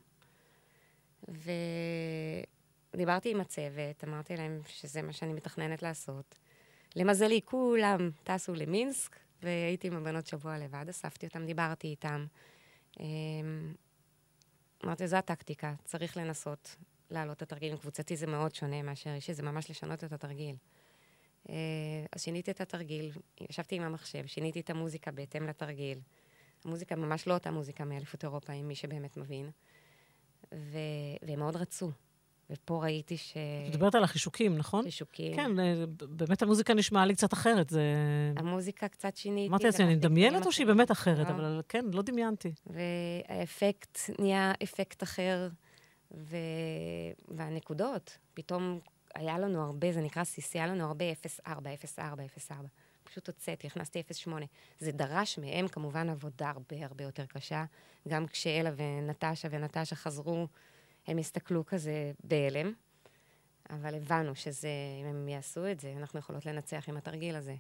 ודיברתי עם הצוות, אמרתי להם שזה מה שאני מתכננת לעשות. למזלי, כולם טסו למינסק, והייתי עם הבנות שבוע לבד, אספתי אותם, דיברתי איתם. אמ, אמרתי, זו הטקטיקה, צריך לנסות להעלות את התרגיל. קבוצתי זה מאוד שונה מאשר אישי, זה ממש לשנות את התרגיל. אה, אז שיניתי את התרגיל, ישבתי עם המחשב, שיניתי את המוזיקה בהתאם לתרגיל. המוזיקה ממש לא אותה מוזיקה מאליפות אירופה, עם מי שבאמת מבין. ו... והם מאוד רצו. ופה ראיתי ש... את מדברת על החישוקים, נכון? חישוקים. כן, אה, באמת המוזיקה נשמעה לי קצת אחרת. זה... המוזיקה קצת שיניתי. אמרתי לעצמי, אני מדמיינת או שהיא באמת אחרת, לא. אבל כן, לא דמיינתי. והאפקט נהיה אפקט אחר, ו... והנקודות, פתאום היה לנו הרבה, זה נקרא סיסי, היה לנו הרבה 0.4, 0.4, 0.4. פשוט הוצאתי, הכנסתי 0.8. זה דרש מהם כמובן עבודה הרבה הרבה יותר קשה. גם כשאלה ונטשה ונטשה חזרו, הם הסתכלו כזה בהלם. אבל הבנו שזה, אם הם יעשו את זה, אנחנו יכולות לנצח עם התרגיל הזה.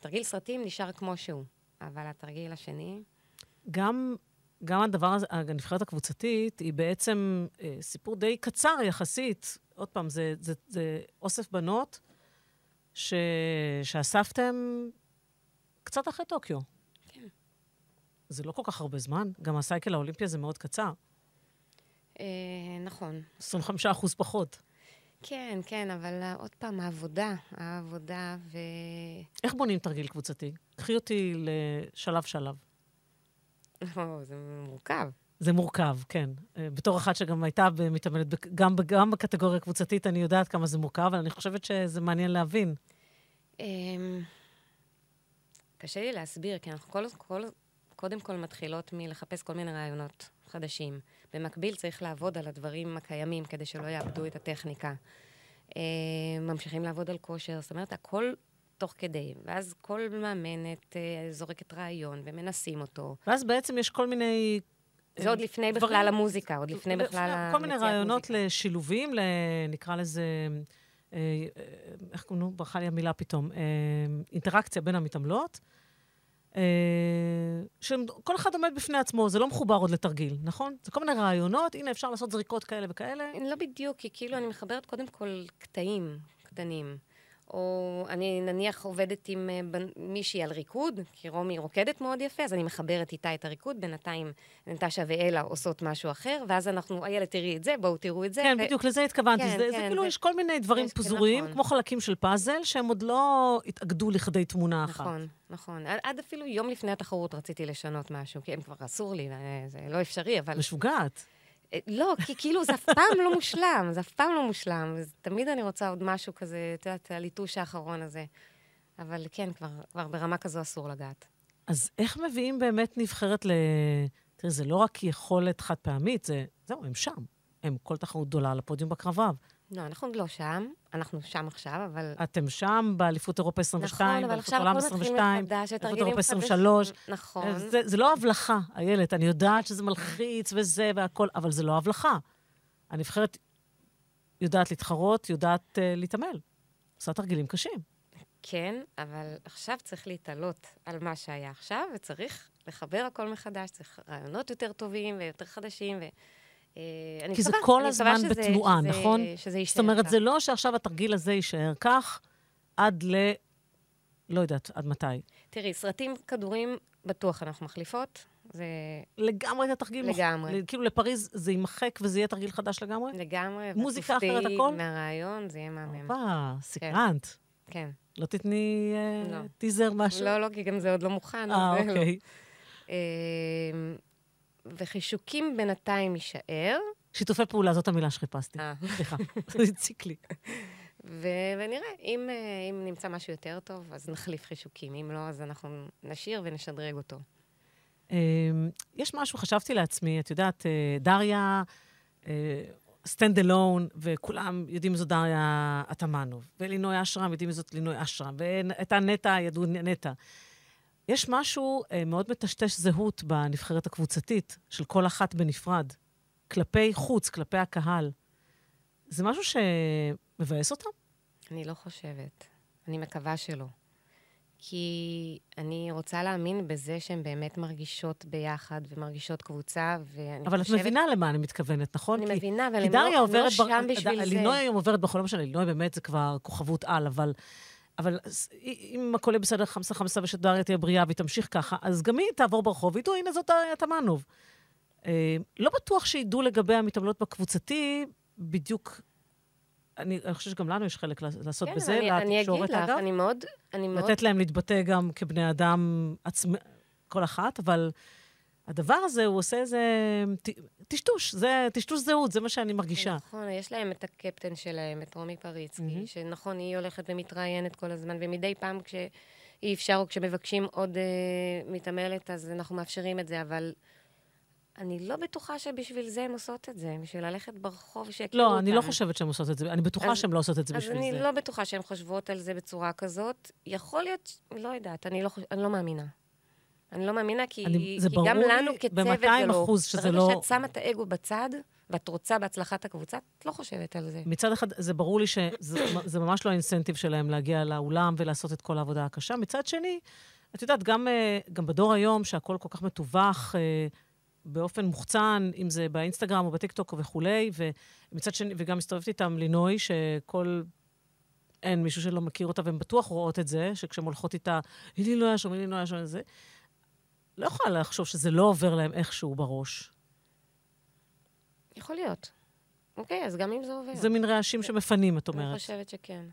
תרגיל סרטים נשאר כמו שהוא, אבל התרגיל השני... גם, גם הדבר הזה, הנבחרת הקבוצתית, היא בעצם אה, סיפור די קצר יחסית עוד פעם, זה, זה, זה אוסף בנות ש, שאספתם קצת אחרי טוקיו. כן. זה לא כל כך הרבה זמן, גם הסייקל האולימפי הזה מאוד קצר. אה, נכון. 25 אחוז פחות. כן, כן, אבל אה, עוד פעם, העבודה, העבודה ו... איך בונים תרגיל קבוצתי? קחי אותי לשלב-שלב. לא, זה מורכב. זה מורכב, כן. אה, בתור אחת שגם הייתה מתאמנת, גם, גם בקטגוריה הקבוצתית, אני יודעת כמה זה מורכב, אבל אני חושבת שזה מעניין להבין. אמ, קשה לי להסביר, כי אנחנו כל, כל, קודם כל מתחילות מלחפש כל מיני רעיונות חדשים. במקביל צריך לעבוד על הדברים הקיימים כדי שלא יאבדו את הטכניקה. אמ, ממשיכים לעבוד על כושר, זאת אומרת, הכל תוך כדי. ואז כל מאמנת אה, זורקת רעיון ומנסים אותו. ואז בעצם יש כל מיני... זה עוד לפני דברים- בכלל המוזיקה, עוד לפני בכלל כל מיני רעיונות מוזיקה. לשילובים, ל- נקרא לזה, אה, אה, איך קוראים לו? ברכה לי המילה פתאום. אה, אינטראקציה בין המתעמלות. שכל אחד עומד בפני עצמו, זה לא מחובר עוד לתרגיל, נכון? זה כל מיני רעיונות, הנה, אפשר לעשות זריקות כאלה וכאלה. לא בדיוק, כי כאילו אני מחברת קודם כל קטעים קטנים. או אני נניח עובדת עם אה, מישהי על ריקוד, כי רומי רוקדת מאוד יפה, אז אני מחברת איתה את הריקוד, בינתיים נטשה ואלה עושות משהו אחר, ואז אנחנו, איילת, תראי את זה, בואו תראו את זה. כן, ו- בדיוק, לזה התכוונתי. כן, זה, זה כן, כאילו, זה- יש כל מיני דברים יש- פזורים, נכון. כמו חלקים של פאזל, שהם עוד לא התאגדו לכדי תמונה אחת. נכון, נכון. עד, אפילו יום לפני התחרות רציתי לשנות משהו, כי הם כבר אסור לי, זה לא אפשרי, אבל... משוגעת. אה, לא, כי כאילו זה אף פעם לא מושלם, זה אף פעם לא מושלם. ותמיד אני רוצה עוד משהו כזה, את יודעת, הליטוש האחרון הזה. אבל כן, כבר, כבר ברמה כזו אסור לגעת. אז איך מביאים באמת נבחרת ל... תראי, זה לא רק יכולת חד פעמית, זה... זהו, הם שם. הם כל תחרות גדולה על הפודיום בקרביו. לא, אנחנו עוד לא שם, אנחנו שם עכשיו, אבל... אתם שם באליפות אירופה 22, נכון, באליפות מתחיל 22, מחדש, באליפות אירופה חדשים. 23. נכון. זה, זה לא הבלחה, איילת. אני יודעת שזה מלחיץ וזה והכול, אבל זה לא הבלחה. הנבחרת יודעת להתחרות, יודעת uh, להתעמל. עושה תרגילים קשים. כן, אבל עכשיו צריך להתעלות על מה שהיה עכשיו, וצריך לחבר הכל מחדש, צריך רעיונות יותר טובים ויותר חדשים, ו... אה, אני כי זה כל הזמן שזה- בתנועה, שזה- נכון? שזה יישאר זאת אומרת. זה לא שעכשיו התרגיל הזה יישאר כך עד ל... לא יודעת, עד מתי. תראי, סרטים, כדורים, בטוח אנחנו מחליפות. זה לגמרי את התרגיל. לגמרי. ל- כאילו לפריז זה יימחק וזה יהיה תרגיל חדש לגמרי? לגמרי, מוזיקה אחרת, הכל? מהרעיון, זה יהיה מהמם. הופה, סקרנת. כן. לא תתני אה, לא. טיזר משהו? לא, לא, כי גם זה עוד לא מוכן. אה, זה לא. אה, וחישוקים בינתיים יישאר, שיתופי פעולה, זאת המילה שחיפשתי. אה. סליחה, זה הציק לי. ו- ונראה, אם, אה, אם נמצא משהו יותר טוב, אז נחליף חישוקים. אם לא, אז אנחנו נשאיר ונשדרג אותו. אה, יש משהו, חשבתי לעצמי, את יודעת, אה, דריה, stand alone, וכולם יודעים מי זו דריה אטמנוב, ולינוי אשרם יודעים מי זאת לינוי אשרם, והייתה נטע, ידעו נטע. יש משהו אה, מאוד מטשטש זהות בנבחרת הקבוצתית של כל אחת בנפרד, כלפי חוץ, כלפי הקהל. זה משהו שמבאס אותם? אני לא חושבת. אני מקווה שלא. כי אני רוצה להאמין בזה שהן באמת מרגישות ביחד ומרגישות קבוצה, ואני אבל חושבת... את מבינה למה אני מתכוונת, נכון? אני כי- מבינה, אבל הם לא- לא. שם בשביל זה. לינוי היום עוברת לא משנה, לינוי באמת זה כבר כוכבות על, אבל... אבל אם הכל יהיה בסדר, חמסה חמסה ושדריה תהיה בריאה והיא תמשיך ככה, אז גם היא תעבור ברחוב וידעו, הנה זאת דריה תמנוב. אה, לא בטוח שידעו לגבי המתעמלות בקבוצתי בדיוק... אני, אני חושבת שגם לנו יש חלק לעשות כן, בזה, אני, אני אגיד לתקשורת, לך, אגב. אני מאוד... אני מאוד... לתת להם להתבטא גם כבני אדם עצמי, כל אחת, אבל הדבר הזה, הוא עושה איזה טשטוש, זה טשטוש זהות, זה מה שאני מרגישה. נכון, יש להם את הקפטן שלהם, את רומי פריצקי, מהמם. שנכון, היא הולכת ומתראיינת כל הזמן, ומדי פעם כשאי אפשר, או כשמבקשים עוד אה, מתעמלת, אז אנחנו מאפשרים את זה, אבל אני לא בטוחה שבשביל זה הן עושות את זה, בשביל ללכת ברחוב שיכירו אותן. לא, אני לא חושבת שהן עושות את זה, אני בטוחה אז- שהן לא עושות את זה אז בשביל אני זה. לא בטוחה שהן חושבות על זה בצורה כזאת. יכול להיות, לא יודעת, אני לא, חוש... אני לא מאמינה. אני לא מאמינה, כי, אני- זה כי ברור גם לנו כצוות זה ב-200% לא... שזה לא- ברגע שאת שמה את האגו בצד, ואת רוצה בהצלחת הקבוצה, את לא חושבת על זה. מצד אחד, זה ברור לי שזה זה ממש לא האינסנטיב שלהם להגיע לאולם ולעשות את כל העבודה הקשה. מצד שני, את יודעת, גם, אה, גם בדור היום, שהכל כל כך מתווך, אה, באופן מוחצן, אם זה באינסטגרם או בטיקטוק וכולי, ומצד שני, וגם מסתובבת איתם לינוי, שכל... אין מישהו שלא מכיר אותה, והן בטוח רואות את זה, שכשהן הולכות איתה, היא לא היה שם, היא לא היה שם, זה. לא יכולה לחשוב שזה לא עובר להם איכשהו בראש. יכול להיות. אוקיי, אז גם אם זה עובר. זה מין רעשים שמפנים, את אומרת. אני חושבת שכן.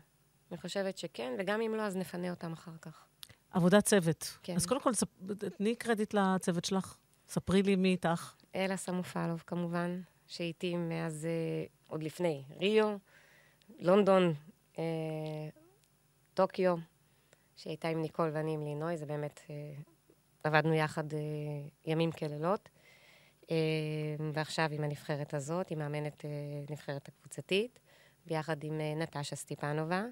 אני חושבת שכן, וגם אם לא, אז נפנה אותם אחר כך. עבודת צוות. כן. אז קודם כל, ספ- תני קרדיט לצוות שלך. ספרי לי מי איתך. אלה סמופלוב, כמובן, שאיתי מאז, אה, עוד לפני, ריו, לונדון, אה, טוקיו, שהייתה עם ניקול ואני עם לינוי, זה באמת, אה, עבדנו יחד אה, ימים כלילות. אה, ועכשיו עם הנבחרת הזאת, היא מאמנת אה, נבחרת הקבוצתית, ביחד עם נטשה סטיפנובה,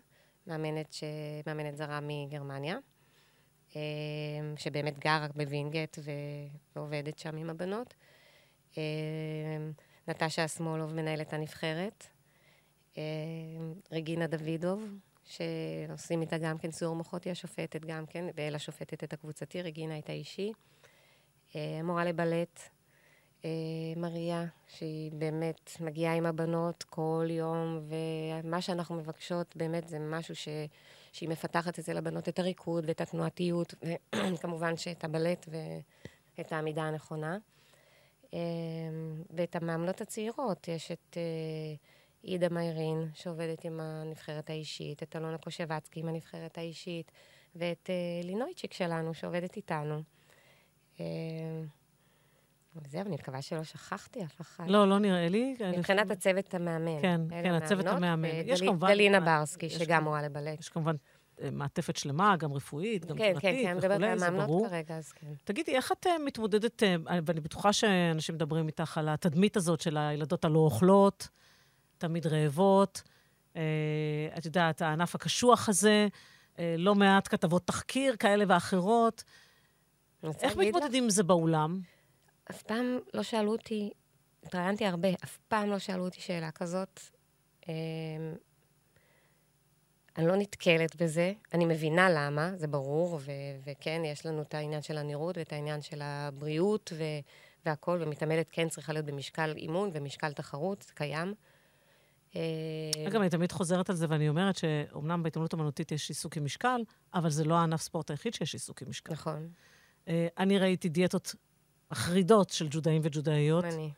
מאמנת, ש... מאמנת זרה מגרמניה, שבאמת גרה בווינגייט. ועובדת שם עם הבנות. נטשה אסמולוב, מנהלת הנבחרת. רגינה דוידוב, שעושים איתה גם כן סיור מוחות, היא השופטת גם כן, ואלה שופטת את הקבוצתי, רגינה הייתה אישי. אה, מורה לבלט, אה, מריה, שהיא באמת מגיעה עם הבנות כל יום, ומה שאנחנו מבקשות באמת זה משהו ש... שהיא מפתחת אצל הבנות את הריקוד ואת התנועתיות, וכמובן שאת הבלט ואת העמידה הנכונה. אה, ואת המאמנות הצעירות, יש את אה, עידה מיירין, שעובדת עם הנבחרת האישית, את אלונה קושבצקי עם הנבחרת האישית, ואת אה, לינויצ'יק שלנו, שעובדת איתנו. אה, וזהו, אני מקווה שלא שכחתי אף אחד. לא, לא נראה לי. מבחינת הצוות המאמן. כן, כן, הצוות המאמן. יש ודלי- כמובן- דלינה אה, ברסקי, יש שגם מורה לבלט. יש כמובן אה, מעטפת שלמה, גם רפואית, גם כן, תזונתית כן, כן, אני מדברת וכולי, על זה המאמנות ברור. כרגע, אז כן. תגידי, איך את אה, מתמודדת, אה, ואני בטוחה שאנשים מדברים איתך על התדמית הזאת של הילדות הלא אוכלות, תמיד רעבות, אה, את יודעת, הענף הקשוח הזה, אה, לא מעט כתבות תחקיר כאלה ואחרות. איך מתמודדים עם זה באולם? אף פעם לא שאלו אותי, התראיינתי הרבה, אף פעם לא שאלו אותי שאלה כזאת. אמ, אני לא נתקלת בזה, אני מבינה למה, זה ברור, ו- וכן, יש לנו את העניין של הנראות ואת העניין של הבריאות ו- והכול, ומתעמלת כן צריכה להיות במשקל אימון ומשקל תחרות, זה קיים. אה, אגב, אני תמיד חוזרת על זה, ואני אומרת שאומנם בהתעמלות אמנותית יש עיסוק עם משקל, אבל זה לא הענף ספורט היחיד שיש עיסוק עם משקל. נכון, אה, אני ראיתי דיאטות מחרידות של ג'ודאים וג'ודאיות, אני.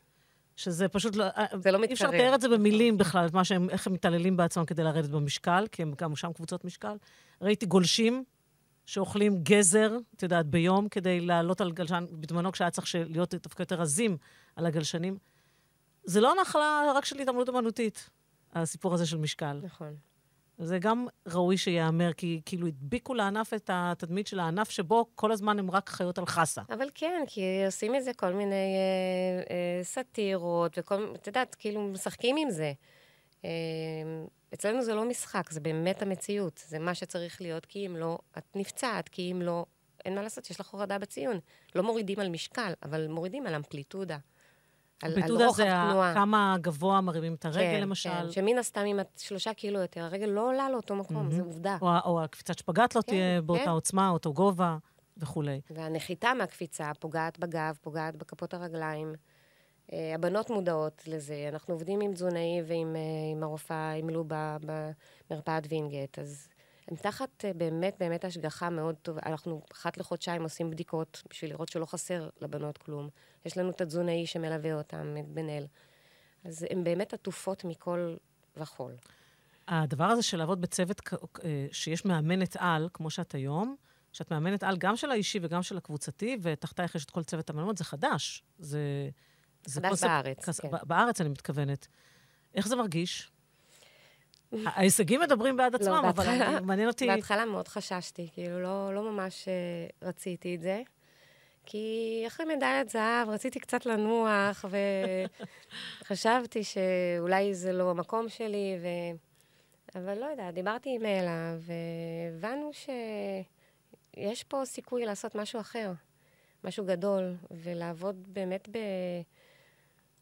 שזה פשוט לא... אה, זה לא אי אפשר מתקרב. לתאר את זה במילים בכלל, את מה שהם, איך הם מתעללים בעצמם כדי לרדת במשקל, כי הם גם שם קבוצות משקל. ראיתי גולשים שאוכלים גזר, את יודעת, ביום, כדי לעלות על גלשן, בזמנו כשהיה צריך להיות דווקא יותר רזים על הגלשנים. זה לא נחלה רק של התעמלות אמנותית, הסיפור הזה של משקל. נכון. זה גם ראוי שייאמר, כי כאילו הדביקו לענף את התדמית של הענף שבו כל הזמן הם רק חיות על חסה. אבל כן, כי עושים מזה כל מיני אה, אה, סאטירות, וכל, את יודעת, כאילו משחקים עם זה. אה, אצלנו זה לא משחק, זה באמת המציאות. זה מה שצריך להיות, כי אם לא, את נפצעת, כי אם לא, אין מה לעשות, יש לך הורדה בציון. לא מורידים על משקל, אבל מורידים על אמפליטודה. על, על רוחב זה תנועה. כמה גבוה מרימים את הרגל, כן, למשל. כן, שמן הסתם, אם את שלושה קילו יותר, הרגל לא עולה לאותו מקום, זו עובדה. או, או הקפיצת שפגאט לא כן, תהיה באותה כן. עוצמה, אותו גובה וכולי. והנחיתה מהקפיצה פוגעת בגב, פוגעת בכפות הרגליים. אה, הבנות מודעות לזה. אנחנו עובדים עם תזונאי ועם אה, עם הרופאה, עם לובה במרפאת וינגייט, אז הם תחת אה, באמת באמת השגחה מאוד טובה. אנחנו אחת לחודשיים עושים בדיקות בשביל לראות שלא חסר לבנות כלום. יש לנו את התזונאי שמלווה אותם, את בן אל. אז הן באמת עטופות מכל וכול. הדבר הזה של לעבוד בצוות אה, שיש מאמנת על, כמו שאת היום, שאת מאמנת על גם של האישי וגם של הקבוצתי, ותחתייך יש את כל צוות המאמנות, זה חדש. זה... זה חדש קונספט- בארץ, כס- כן. בארץ אני מתכוונת. איך זה מרגיש? ההישגים מדברים בעד עצמם, אבל בהתחלה- מעניין אותי... בהתחלה מאוד חששתי, כאילו לא, לא ממש אה, רציתי את זה. כי אחרי מדליית זהב רציתי קצת לנוח, וחשבתי שאולי זה לא המקום שלי, ו... אבל לא יודעת, דיברתי עם אלה, והבנו שיש פה סיכוי לעשות משהו אחר, משהו גדול, ולעבוד באמת ב...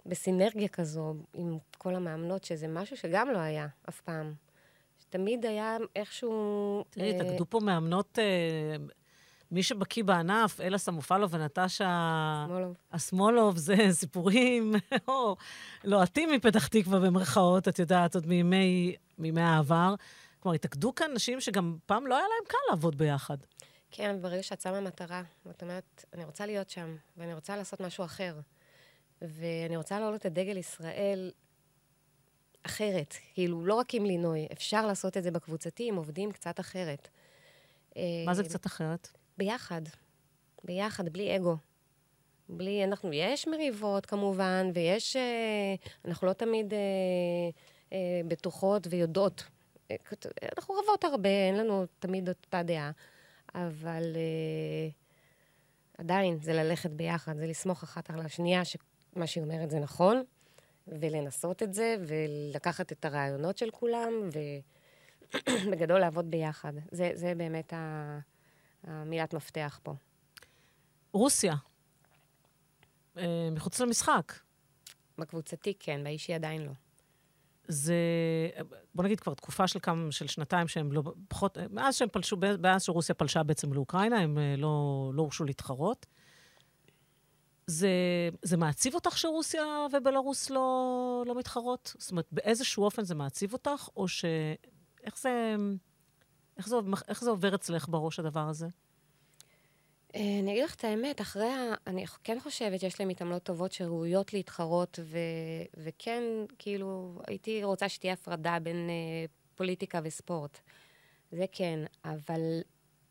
בסינרגיה כזו עם כל המאמנות, שזה משהו שגם לא היה אף פעם. תמיד היה איכשהו... תראי, אה, התאגדו פה מאמנות אה, מי שבקיא בענף, אלה סמופלו ונטשה שמאלוב. אסמולוב, זה סיפורים או, לוהטים מפתח תקווה במרכאות, את יודעת, עוד מימי, מימי העבר. כלומר, התאגדו כאן נשים שגם פעם לא היה להם קל לעבוד ביחד. כן, ברגע שאת שמה מטרה, ואת אומרת, אני רוצה להיות שם, ואני רוצה לעשות משהו אחר, ואני רוצה להעלות את דגל ישראל אחרת, כאילו, לא רק עם לינוי, אפשר לעשות את זה בקבוצתי, עם עובדים קצת אחרת. מה זה אה, קצת אחרת? ביחד. ביחד, בלי אגו. בלי, אנחנו, יש מריבות כמובן, ויש, אה, אנחנו לא תמיד אה, אה, בטוחות ויודעות. אה, אנחנו רבות הרבה, אין לנו תמיד אותה דעה, אבל אה, עדיין זה ללכת ביחד, זה לסמוך אחת על השנייה שמה שהיא אומרת זה נכון, ולנסות את זה, ולקחת את הרעיונות של כולם, ובגדול לעבוד ביחד. זה, זה באמת ה... המילת מפתח פה. רוסיה, אה, מחוץ למשחק. בקבוצתי כן, באישי עדיין לא. זה, בוא נגיד כבר תקופה של כמה, של שנתיים שהם לא, פחות, מאז שהם פלשו, מאז שרוסיה פלשה בעצם לאוקראינה, הם אה, לא, לא הורשו להתחרות. זה, זה מעציב אותך שרוסיה ובלרוס לא, לא מתחרות? זאת אומרת, באיזשהו אופן זה מעציב אותך, או ש... איך זה, איך זה, איך זה עובר אצלך בראש הדבר הזה? אה, אני אגיד לך את האמת, אחרי ה... אני כן חושבת שיש להם מתעמלות טובות שראויות להתחרות, ו... וכן, כאילו, הייתי רוצה שתהיה הפרדה בין uh, פוליטיקה וספורט. זה כן, אבל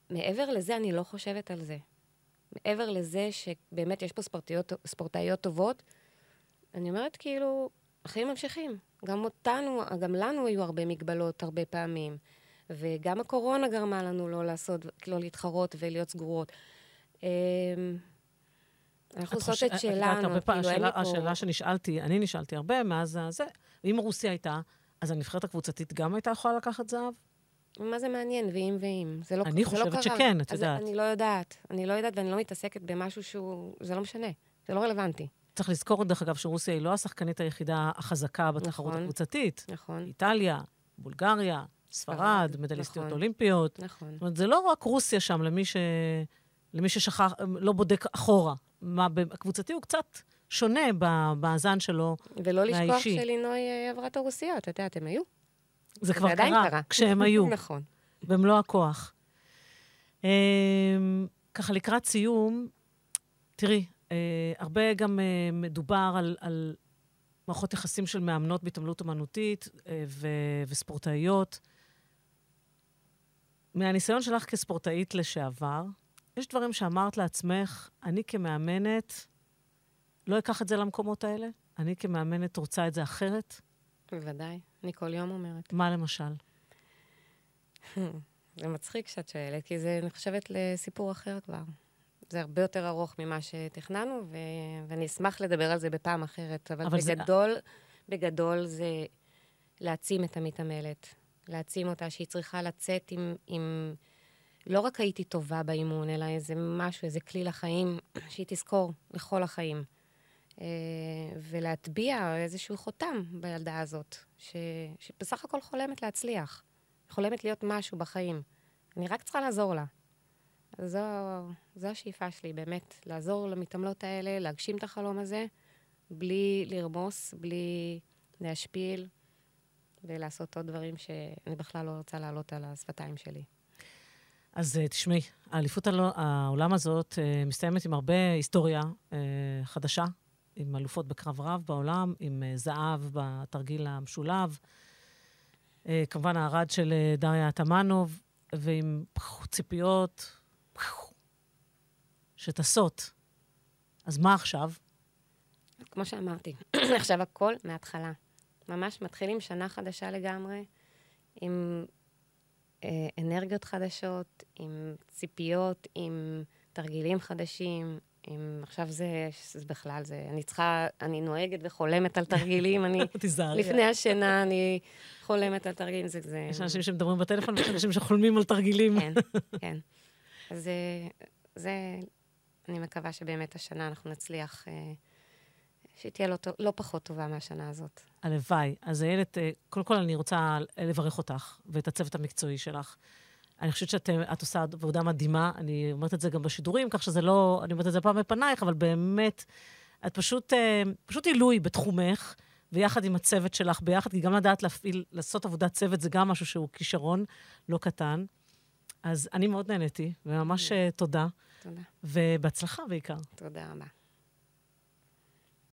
מעבר לזה, אני לא חושבת על זה. מעבר לזה שבאמת יש פה ספורטאיות, ספורטאיות טובות, אני אומרת, כאילו, החיים ממשיכים. גם אותנו, גם לנו היו הרבה מגבלות הרבה פעמים. וגם הקורונה גרמה לנו לא לעשות, לא להתחרות ולהיות סגורות. אמ, אנחנו עושות את שלנו, כאילו אין לי פה... השאלה שנשאלתי, אני נשאלתי הרבה מאז זה, אם רוסיה הייתה, אז הנבחרת הקבוצתית גם הייתה יכולה לקחת זהב? מה זה מעניין, ואם ואם? זה לא, אני זה חושבת לא שכן, את יודעת. אני לא יודעת. אני לא יודעת ואני לא מתעסקת במשהו שהוא... זה לא משנה. זה לא רלוונטי. צריך לזכור, דרך אגב, שרוסיה היא לא השחקנית היחידה החזקה בתחרות נכון, הקבוצתית. נכון. איטליה, בולגריה, ספרד, מדליסטיות נכון, אולימפיות. נכון. זאת אומרת, זה לא רק רוסיה שם, למי, ש... למי ששכח, לא בודק אחורה. מה, הקבוצתי הוא קצת שונה במאזן שלו ולא לשכוח שלינוי אה, עברה את הרוסיות, את יודעת, הם היו. זה כבר קרה, קרה, כשהם היו. נכון. במלוא הכוח. Um, ככה לקראת סיום, תראי, uh, הרבה גם uh, מדובר על, על מערכות יחסים של מאמנות בהתעמלות אומנותית uh, ו- וספורטאיות. מהניסיון שלך כספורטאית לשעבר, יש דברים שאמרת לעצמך, אני כמאמנת לא אקח את זה למקומות האלה? אני כמאמנת רוצה את זה אחרת? בוודאי, אני כל יום אומרת. מה למשל? זה מצחיק שאת שואלת, כי זה, אני חושבת, לסיפור אחר כבר. זה הרבה יותר ארוך ממה שתכננו, ו... ואני אשמח לדבר על זה בפעם אחרת. אבל, אבל בגדול, זה... בגדול זה להעצים את המתעמלת. להעצים אותה, שהיא צריכה לצאת עם, עם... לא רק הייתי טובה באימון, אלא איזה משהו, איזה כלי לחיים, שהיא תזכור לכל החיים. אה, ולהטביע איזשהו חותם בילדה הזאת, ש... שבסך הכל חולמת להצליח. חולמת להיות משהו בחיים. אני רק צריכה לעזור לה. זו, זו השאיפה שלי, באמת, לעזור למתעמלות האלה, להגשים את החלום הזה, בלי לרמוס, בלי להשפיל, ולעשות עוד דברים שאני בכלל לא רוצה להעלות על השפתיים שלי. אז uh, תשמעי, האליפות העולם הזאת uh, מסתיימת עם הרבה היסטוריה חדשה, עם אלופות בקרב רב בעולם, עם uh, זהב בתרגיל המשולב, uh, כמובן הארד של uh, דריה תמנוב, ועם ציפיות שטסות. אז מה עכשיו? כמו שאמרתי, עכשיו הכל מההתחלה. ממש מתחילים שנה חדשה לגמרי, עם אה, אנרגיות חדשות, עם ציפיות, עם תרגילים חדשים. עם, עכשיו זה, זה בכלל, זה, אני צריכה, אני נוהגת וחולמת על תרגילים, אני, לפני השינה אני חולמת על תרגילים, זה, זה... יש אנשים שמדברים בטלפון ויש אנשים שחולמים על תרגילים. כן, כן. אז זה, זה, אני מקווה שבאמת השנה אנחנו נצליח אה, שהיא תהיה לא, לא פחות טובה מהשנה הזאת. הלוואי. אז איילת, אה, קודם כל אני רוצה לברך אותך ואת הצוות המקצועי שלך אני חושבת שאת עושה עבודה מדהימה, אני אומרת את זה גם בשידורים, כך שזה לא, אני אומרת את זה פעם בפנייך, אבל באמת, את פשוט, אה, פשוט עילוי בתחומך, ויחד עם הצוות שלך ביחד, כי גם לדעת להפעיל, לעשות עבודת צוות זה גם משהו שהוא כישרון לא קטן. אז אני מאוד נהניתי, וממש תודה. תודה. ובהצלחה בעיקר. תודה רבה.